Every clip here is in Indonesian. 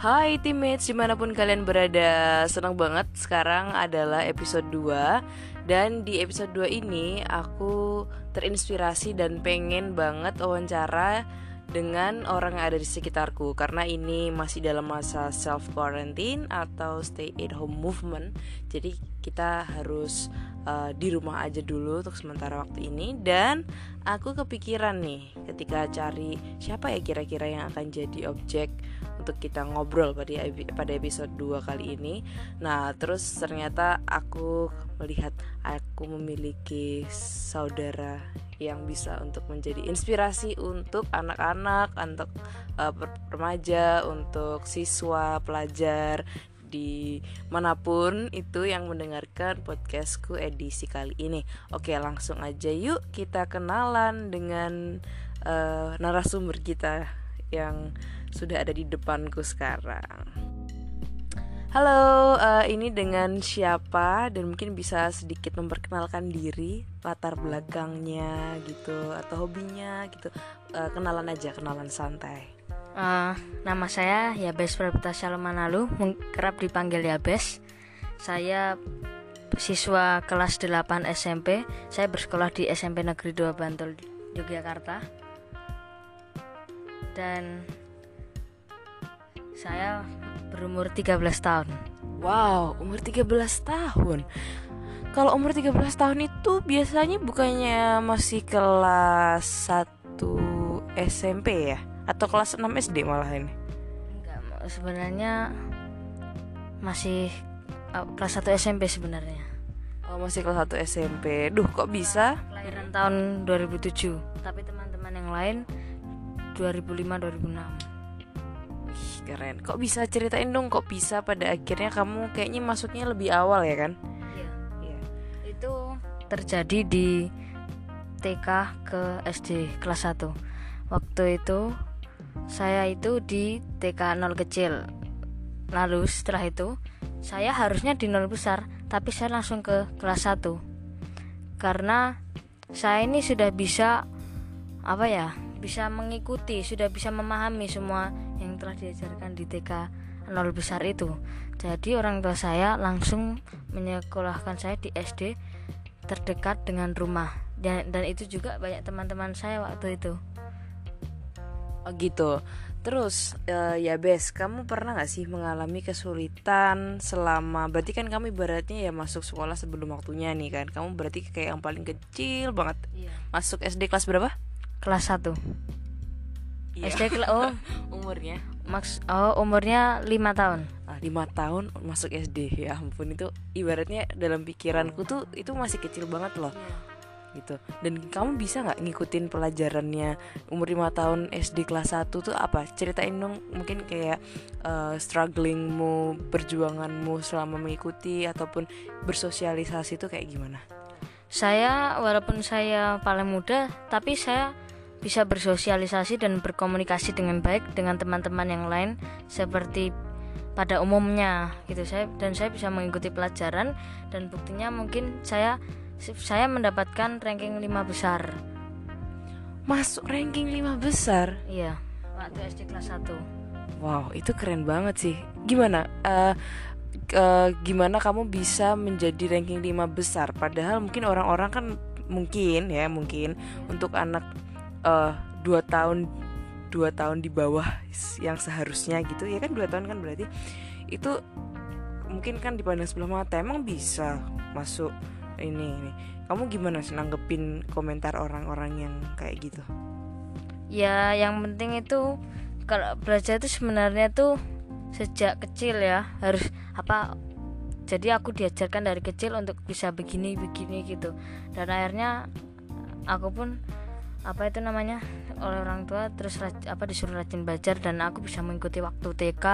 Hai teammates di mana pun kalian berada Senang banget. Sekarang adalah episode 2 Dan di episode 2 ini aku terinspirasi dan pengen banget wawancara dengan orang yang ada di sekitarku. Karena ini masih dalam masa self quarantine atau stay at home movement. Jadi kita harus uh, di rumah aja dulu untuk sementara waktu ini. Dan aku kepikiran nih ketika cari siapa ya kira-kira yang akan jadi objek untuk kita ngobrol pada pada episode 2 kali ini. Nah, terus ternyata aku melihat aku memiliki saudara yang bisa untuk menjadi inspirasi untuk anak-anak, untuk uh, remaja, untuk siswa, pelajar di mana pun itu yang mendengarkan podcastku edisi kali ini. Oke, langsung aja yuk kita kenalan dengan uh, narasumber kita yang sudah ada di depanku sekarang. Halo, uh, ini dengan siapa dan mungkin bisa sedikit memperkenalkan diri, latar belakangnya gitu atau hobinya gitu. Uh, kenalan aja, kenalan santai. Uh, nama saya Yabes Prabita Salmanalu, kerap dipanggil Yabes. Saya siswa kelas 8 SMP. Saya bersekolah di SMP Negeri 2 Bantul, Yogyakarta. Dan saya berumur 13 tahun. Wow, umur 13 tahun. Kalau umur 13 tahun itu biasanya bukannya masih kelas 1 SMP ya? Atau kelas 6 SD malah ini? Enggak, sebenarnya masih uh, kelas 1 SMP sebenarnya. Oh, masih kelas 1 SMP. Duh, kok bisa? Kelahiran tahun 2007. Tapi teman-teman yang lain 2005 2006 keren. Kok bisa? Ceritain dong kok bisa pada akhirnya kamu kayaknya masuknya lebih awal ya kan? Iya. Iya. Itu terjadi di TK ke SD kelas 1 waktu itu saya itu di TK 0 kecil. Lalu setelah itu saya harusnya di 0 besar tapi saya langsung ke kelas 1 karena saya ini sudah bisa apa ya bisa mengikuti sudah bisa memahami semua yang telah diajarkan di TK 0 besar itu. Jadi orang tua saya langsung menyekolahkan saya di SD terdekat dengan rumah. Dan, dan itu juga banyak teman-teman saya waktu itu. Oh gitu. Terus uh, ya Bes, kamu pernah gak sih mengalami kesulitan selama berarti kan kamu ibaratnya ya masuk sekolah sebelum waktunya nih kan. Kamu berarti kayak yang paling kecil banget. Iya. Masuk SD kelas berapa? Kelas 1 iya. SD kelas oh. Umurnya. Maks oh umurnya lima tahun. Ah, lima tahun masuk SD ya ampun itu ibaratnya dalam pikiranku tuh itu masih kecil banget loh. Gitu. Dan kamu bisa nggak ngikutin pelajarannya umur lima tahun SD kelas 1 tuh apa? Ceritain dong mungkin kayak uh, strugglingmu perjuanganmu selama mengikuti ataupun bersosialisasi itu kayak gimana? Saya walaupun saya paling muda tapi saya bisa bersosialisasi dan berkomunikasi dengan baik dengan teman-teman yang lain seperti pada umumnya gitu. Saya dan saya bisa mengikuti pelajaran dan buktinya mungkin saya saya mendapatkan ranking 5 besar. Masuk ranking 5 besar? Iya waktu SD kelas 1 wow itu keren banget sih. Gimana uh, uh, gimana kamu bisa menjadi ranking 5 besar? Padahal mungkin orang-orang kan mungkin ya mungkin untuk anak uh, dua tahun dua tahun di bawah yang seharusnya gitu ya kan dua tahun kan berarti. Itu mungkin kan dipandang sebelah mata emang bisa masuk ini ini. Kamu gimana nanggepin komentar orang-orang yang kayak gitu? Ya yang penting itu kalau belajar itu sebenarnya tuh sejak kecil ya harus apa jadi aku diajarkan dari kecil untuk bisa begini begini gitu. Dan akhirnya aku pun apa itu namanya oleh orang tua terus apa disuruh rajin belajar dan aku bisa mengikuti waktu TK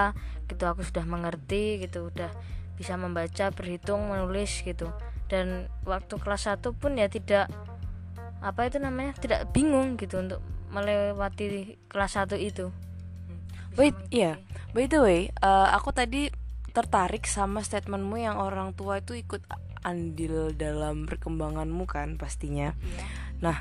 gitu aku sudah mengerti gitu udah bisa membaca berhitung menulis gitu dan waktu kelas 1 pun ya tidak apa itu namanya tidak bingung gitu untuk melewati kelas 1 itu wait iya yeah. by the way uh, aku tadi tertarik sama statementmu yang orang tua itu ikut andil dalam perkembanganmu kan pastinya yeah. nah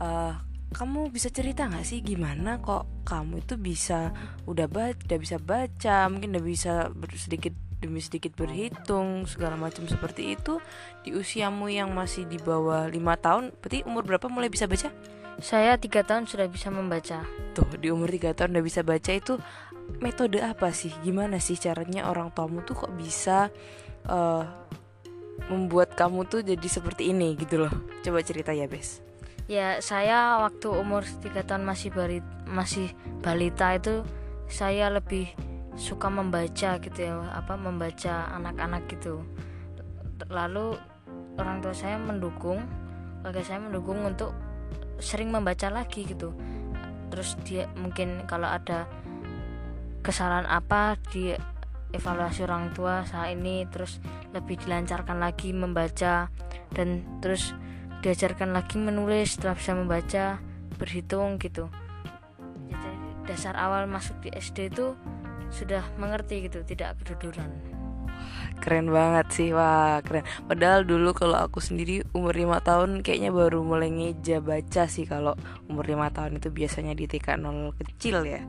uh, kamu bisa cerita nggak sih gimana kok kamu itu bisa udah baca udah bisa baca mungkin udah bisa sedikit demi sedikit berhitung segala macam seperti itu di usiamu yang masih di bawah lima tahun berarti umur berapa mulai bisa baca? Saya tiga tahun sudah bisa membaca. Tuh di umur tiga tahun udah bisa baca itu metode apa sih? Gimana sih caranya orang tuamu tuh kok bisa uh, membuat kamu tuh jadi seperti ini gitu loh? Coba cerita ya bes ya saya waktu umur tiga tahun masih bari, masih balita itu saya lebih suka membaca gitu ya apa membaca anak-anak gitu. Lalu orang tua saya mendukung keluarga saya mendukung untuk sering membaca lagi gitu. Terus dia mungkin kalau ada kesalahan apa di evaluasi orang tua saat ini terus lebih dilancarkan lagi membaca dan terus diajarkan lagi menulis setelah bisa membaca berhitung gitu. Jadi dasar awal masuk di SD itu sudah mengerti gitu. Tidak keduduran. Keren banget sih. Wah keren. Padahal dulu kalau aku sendiri umur lima tahun kayaknya baru mulai ngeja baca sih kalau umur lima tahun itu biasanya di TK nol kecil ya.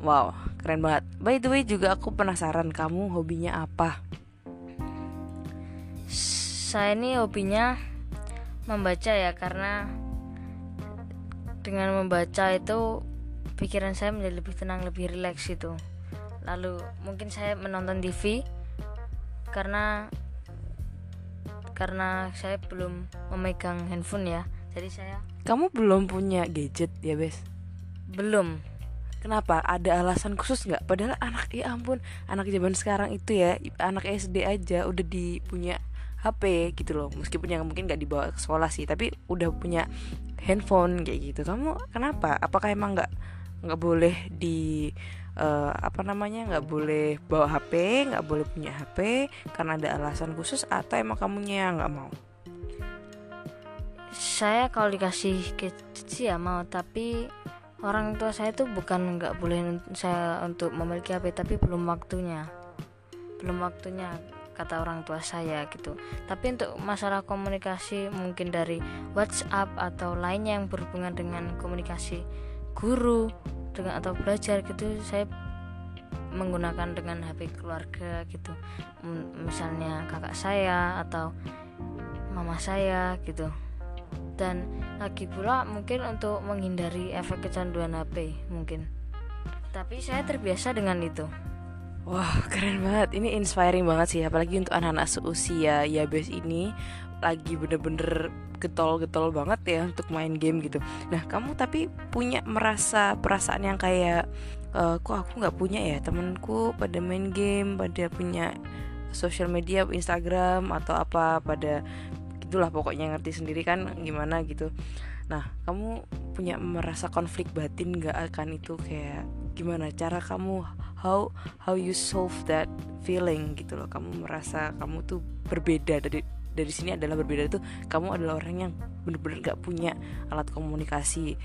Wow keren banget. By the way juga aku penasaran kamu hobinya apa? Saya ini hobinya membaca ya karena dengan membaca itu pikiran saya menjadi lebih tenang lebih rileks itu lalu mungkin saya menonton TV karena karena saya belum memegang handphone ya. Jadi saya kamu belum punya gadget ya bes? Belum. Kenapa? Ada alasan khusus nggak? Padahal anak ya ampun anak zaman sekarang itu ya anak SD aja udah dipunya HP gitu loh. Meskipun yang mungkin nggak dibawa ke sekolah sih tapi udah punya handphone kayak gitu. Kamu kenapa? Apakah emang nggak nggak boleh di uh, apa namanya nggak boleh bawa HP nggak boleh punya HP karena ada alasan khusus atau emang kamunya nggak mau? Saya kalau dikasih kecil ya mau tapi orang tua saya tuh bukan nggak boleh saya untuk memiliki HP tapi belum waktunya. Belum waktunya kata orang tua saya gitu. Tapi untuk masalah komunikasi mungkin dari WhatsApp atau lainnya yang berhubungan dengan komunikasi guru dengan atau belajar gitu saya menggunakan dengan HP keluarga gitu. Misalnya kakak saya atau mama saya gitu. Dan lagi pula mungkin untuk menghindari efek kecanduan HP mungkin. Tapi saya terbiasa dengan itu Wah keren banget. Ini inspiring banget sih Apalagi untuk anak-anak seusia Yabes ini Lagi bener-bener getol-getol banget ya Untuk main game gitu. Nah kamu tapi punya merasa perasaan yang kayak uh, Kok aku gak punya ya Temenku pada main game Pada punya sosial media Instagram Atau apa pada Itulah pokoknya ngerti sendiri kan Gimana gitu. Nah, kamu punya merasa konflik batin gak akan itu kayak gimana cara kamu how how you solve that feeling gitu loh. Kamu merasa kamu tuh berbeda dari dari sini adalah berbeda itu kamu adalah orang yang bener-bener gak punya alat komunikasi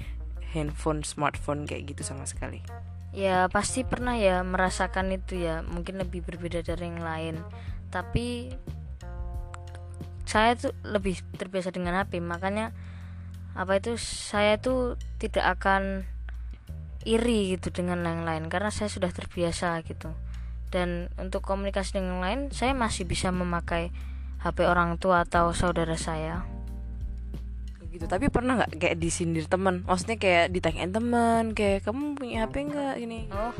handphone, smartphone kayak gitu sama sekali. Ya pasti pernah ya merasakan itu ya mungkin lebih berbeda dari yang lain. Tapi saya tuh lebih terbiasa dengan HP makanya apa itu saya tuh tidak akan iri gitu dengan yang lain karena saya sudah terbiasa gitu. Dan untuk komunikasi dengan yang lain saya masih bisa memakai HP orang tua atau saudara saya. Gitu tapi pernah nggak kayak disindir teman? Maksudnya kayak ditanyain teman kayak kamu punya HP nggak? Ini oh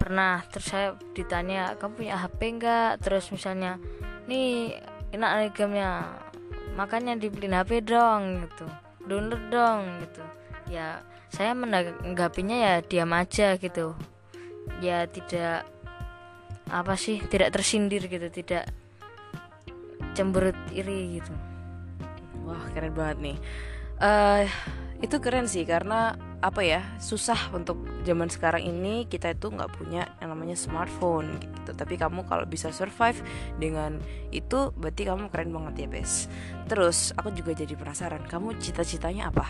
pernah. Terus saya ditanya kamu punya HP nggak? Terus misalnya nih enak gamenya makanya dibeliin HP dong gitu. Download dong gitu. Ya saya menanggapinya ya diam aja gitu. Ya tidak apa sih tidak tersindir gitu. Tidak cemberut iri gitu. Wah keren banget nih. Uh, itu keren sih karena apa ya susah untuk zaman sekarang ini kita itu nggak punya yang namanya smartphone gitu. Tapi kamu kalau bisa survive dengan itu berarti kamu keren banget ya bes. Terus aku juga jadi penasaran kamu cita-citanya apa?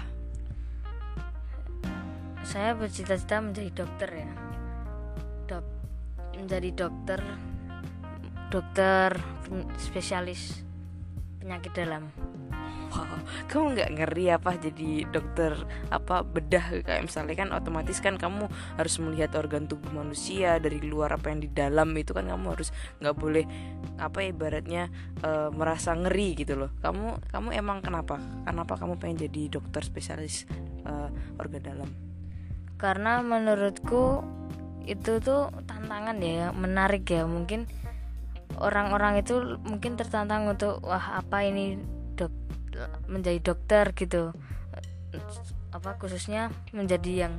Saya bercita-cita menjadi dokter ya. Dok menjadi dokter dokter spesialis penyakit dalam wow kamu nggak ngeri apa jadi dokter apa bedah? Kayak misalnya kan otomatis kan kamu harus melihat organ tubuh manusia dari luar apa yang di dalam itu kan kamu harus nggak boleh apa ibaratnya uh, merasa ngeri gitu loh. Kamu kamu emang kenapa? Kenapa kamu pengen jadi dokter spesialis uh, organ dalam? Karena menurutku itu tuh tantangan ya menarik ya. Mungkin orang-orang itu mungkin tertantang untuk wah apa ini menjadi dokter gitu. Apa khususnya menjadi yang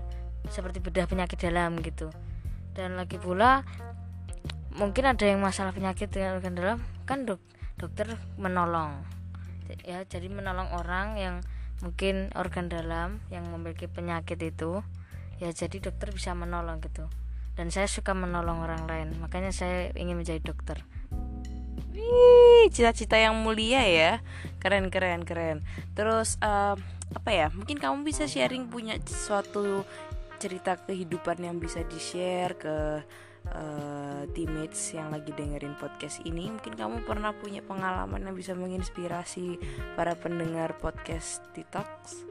seperti bedah penyakit dalam gitu. Dan lagi pula mungkin ada yang masalah penyakit dengan organ dalam kan dok dokter menolong. Ya jadi menolong orang yang mungkin organ dalam yang memiliki penyakit itu ya jadi dokter bisa menolong gitu. Dan saya suka menolong orang lain makanya saya ingin menjadi dokter Wih, cita-cita yang mulia ya. Keren keren keren. Terus uh, apa ya? Mungkin kamu bisa sharing punya suatu cerita kehidupan yang bisa di share ke uh, teammates yang lagi dengerin podcast ini. Mungkin kamu pernah punya pengalaman yang bisa menginspirasi para pendengar podcast Detox?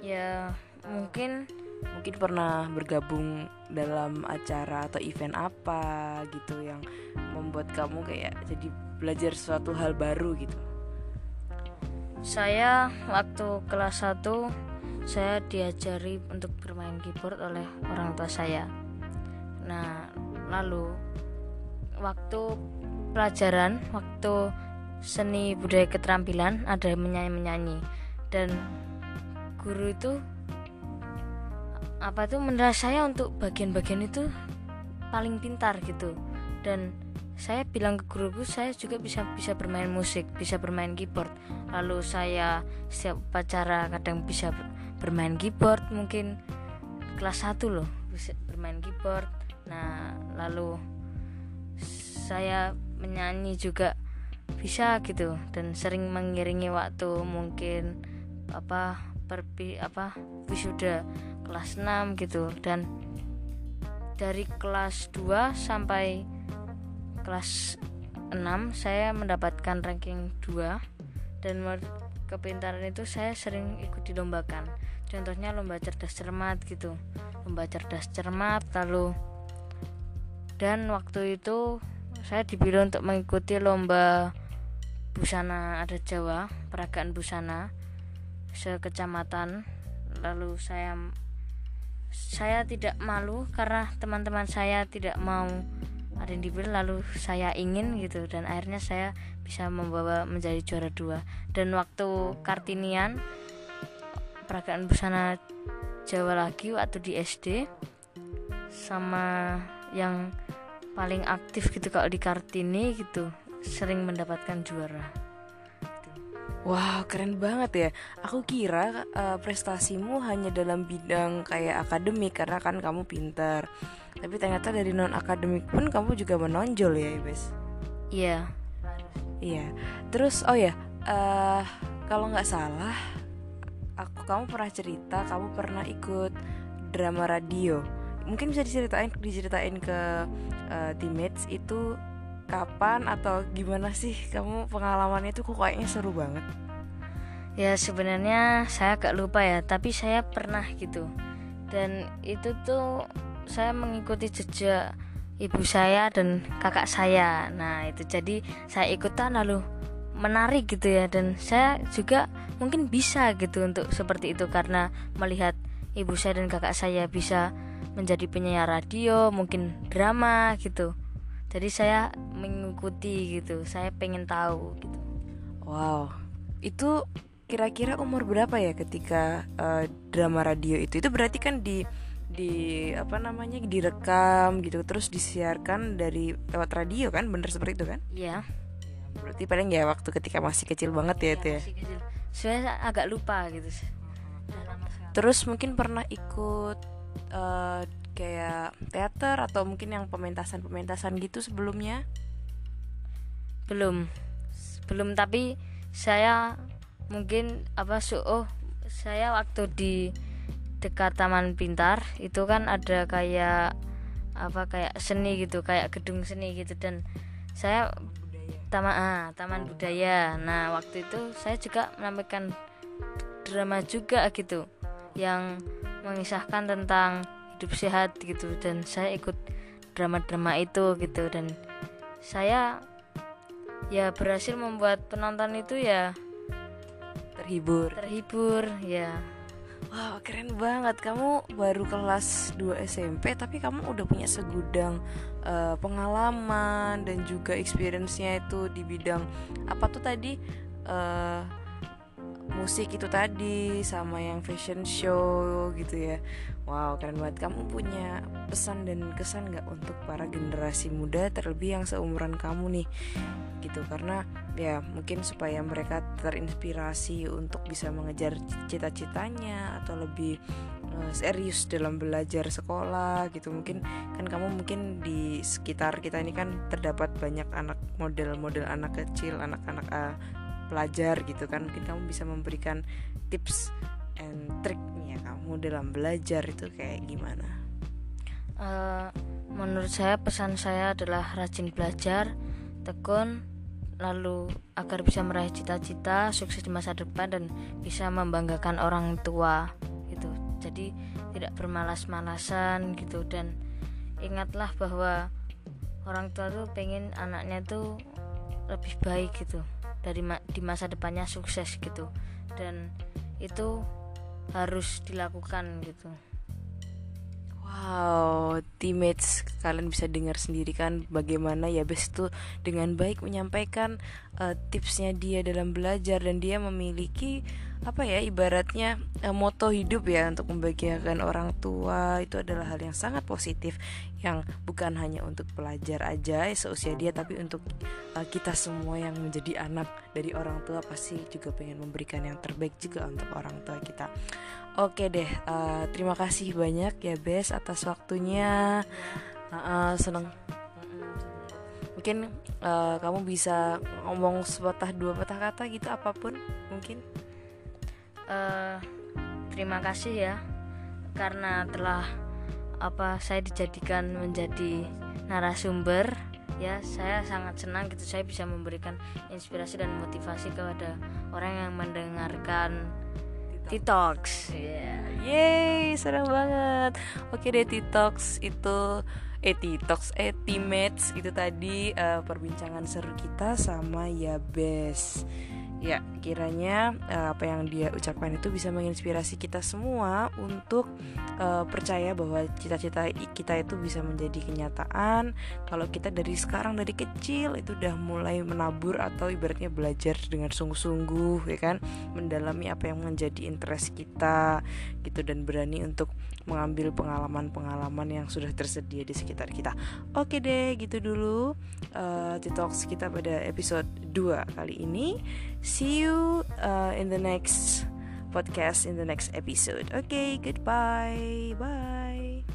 Ya mungkin mungkin pernah bergabung dalam acara atau event apa gitu yang membuat kamu kayak jadi belajar suatu hal baru gitu? Saya waktu kelas 1 saya diajari untuk bermain keyboard oleh orang tua saya. Nah lalu waktu pelajaran waktu seni budaya keterampilan ada menyanyi-menyanyi. Dan guru itu apa tuh menurut saya untuk bagian-bagian itu paling pintar gitu. Dan saya bilang ke guruku saya juga bisa bisa bermain musik bisa bermain keyboard. Lalu saya setiap upacara kadang bisa bermain keyboard mungkin kelas 1 loh bisa bermain keyboard. Nah lalu saya menyanyi juga bisa gitu dan sering mengiringi waktu mungkin apa perpi apa wisuda kelas 6 gitu. Dan dari kelas 2 sampai kelas 6 saya mendapatkan ranking 2 dan kepintaran itu saya sering ikut dilombakan. Contohnya lomba cerdas cermat gitu. Lomba cerdas cermat lalu dan waktu itu saya dipilih untuk mengikuti lomba busana adat Jawa peragaan busana sekecamatan. Lalu saya saya tidak malu karena teman-teman saya tidak mau ada yang dipilih lalu saya ingin gitu dan akhirnya saya bisa membawa menjadi juara dua. Dan waktu kartinian peragaan busana Jawa lagi waktu di SD sama yang paling aktif gitu kalau di kartini gitu sering mendapatkan juara Wow, keren banget ya. Aku kira uh, prestasimu hanya dalam bidang kayak akademik karena kan kamu pintar. Tapi ternyata dari non akademik pun kamu juga menonjol ya, Ibes. Iya. Yeah. Iya. Terus oh ya, uh, kalau nggak salah, aku kamu pernah cerita kamu pernah ikut drama radio. Mungkin bisa diceritain diceritain ke uh, teammates itu kapan atau gimana sih kamu pengalamannya itu kok kayaknya seru banget? Ya sebenarnya saya agak lupa ya tapi saya pernah gitu. Dan itu tuh saya mengikuti jejak ibu saya dan kakak saya. Nah itu jadi saya ikutan lalu menarik gitu ya dan saya juga mungkin bisa gitu untuk seperti itu karena melihat ibu saya dan kakak saya bisa menjadi penyiar radio mungkin drama gitu. Jadi saya mengikuti gitu. Saya pengen tahu gitu. Wow. Itu kira-kira umur berapa ya ketika uh, drama radio itu? Itu berarti kan di di apa namanya direkam gitu terus disiarkan dari lewat radio kan? Bener seperti itu kan? Iya. Berarti paling ya waktu ketika masih kecil banget ya, ya itu ya? saya agak lupa gitu terus mungkin pernah ikut uh, kayak teater atau mungkin yang pementasan-pementasan gitu sebelumnya? Belum. Belum tapi saya mungkin apa su oh saya waktu di dekat Taman Pintar itu kan ada kayak apa kayak seni gitu, kayak gedung seni gitu. Dan saya taman ah, taman budaya. Nah waktu itu saya juga menampilkan drama juga gitu yang mengisahkan tentang hidup sehat gitu. Dan saya ikut drama-drama itu gitu. Dan saya ya berhasil membuat penonton itu ya terhibur. terhibur ya. Wow keren banget. Kamu baru kelas 2 SMP tapi kamu udah punya segudang uh, pengalaman dan juga experience-nya itu di bidang apa tuh tadi? Uh, musik itu tadi sama yang fashion show gitu ya. Wow keren banget. Kamu punya pesan dan kesan nggak untuk para generasi muda terlebih yang seumuran kamu nih? Gitu karena ya mungkin supaya mereka terinspirasi untuk bisa mengejar cita-citanya atau lebih uh, serius dalam belajar sekolah gitu. Mungkin kan kamu mungkin di sekitar kita ini kan terdapat banyak anak model-model anak kecil anak-anak uh, pelajar gitu kan mungkin kamu bisa memberikan tips and triknya kamu dalam belajar itu kayak gimana? Uh, menurut saya pesan saya adalah rajin belajar tekun lalu agar bisa meraih cita-cita sukses di masa depan dan bisa membanggakan orang tua gitu. Jadi tidak bermalas-malasan gitu. Dan ingatlah bahwa orang tua tuh pengen anaknya tuh lebih baik gitu dari ma di masa depannya sukses gitu. Dan itu harus dilakukan gitu Wow, teammates kalian bisa dengar sendiri kan bagaimana ya Bes itu dengan baik menyampaikan uh, tipsnya dia dalam belajar dan dia memiliki apa ya ibaratnya uh, moto hidup ya untuk membahagiakan orang tua itu adalah hal yang sangat positif yang bukan hanya untuk pelajar aja seusia dia tapi untuk uh, kita semua yang menjadi anak dari orang tua pasti juga pengen memberikan yang terbaik juga untuk orang tua kita. Oke deh, uh, terima kasih banyak ya Bes atas waktunya. Uh, uh, seneng mungkin uh, kamu bisa ngomong sepatah dua patah kata gitu apa pun mungkin. Uh, terima kasih ya karena telah apa saya dijadikan menjadi narasumber. Ya saya sangat senang gitu saya bisa memberikan inspirasi dan motivasi kepada orang yang mendengarkan Titox. Yeah. Yeay, senang banget. Oke deh Titox itu eh Titox eh teammates itu tadi uh, perbincangan seru kita sama ya best ya kiranya uh, apa yang dia ucapkan itu bisa menginspirasi kita semua untuk uh, percaya bahwa cita-cita kita itu bisa menjadi kenyataan. Kalau kita dari sekarang dari kecil itu udah mulai menabur atau ibaratnya belajar dengan sungguh-sungguh ya kan? Mendalami apa yang menjadi interest kita gitu dan berani untuk mengambil pengalaman-pengalaman yang sudah tersedia di sekitar kita. Oke deh, gitu dulu uh, Talks kita pada episode 2 kali ini. See you uh, in the next podcast in the next episode. Okay, goodbye. Bye.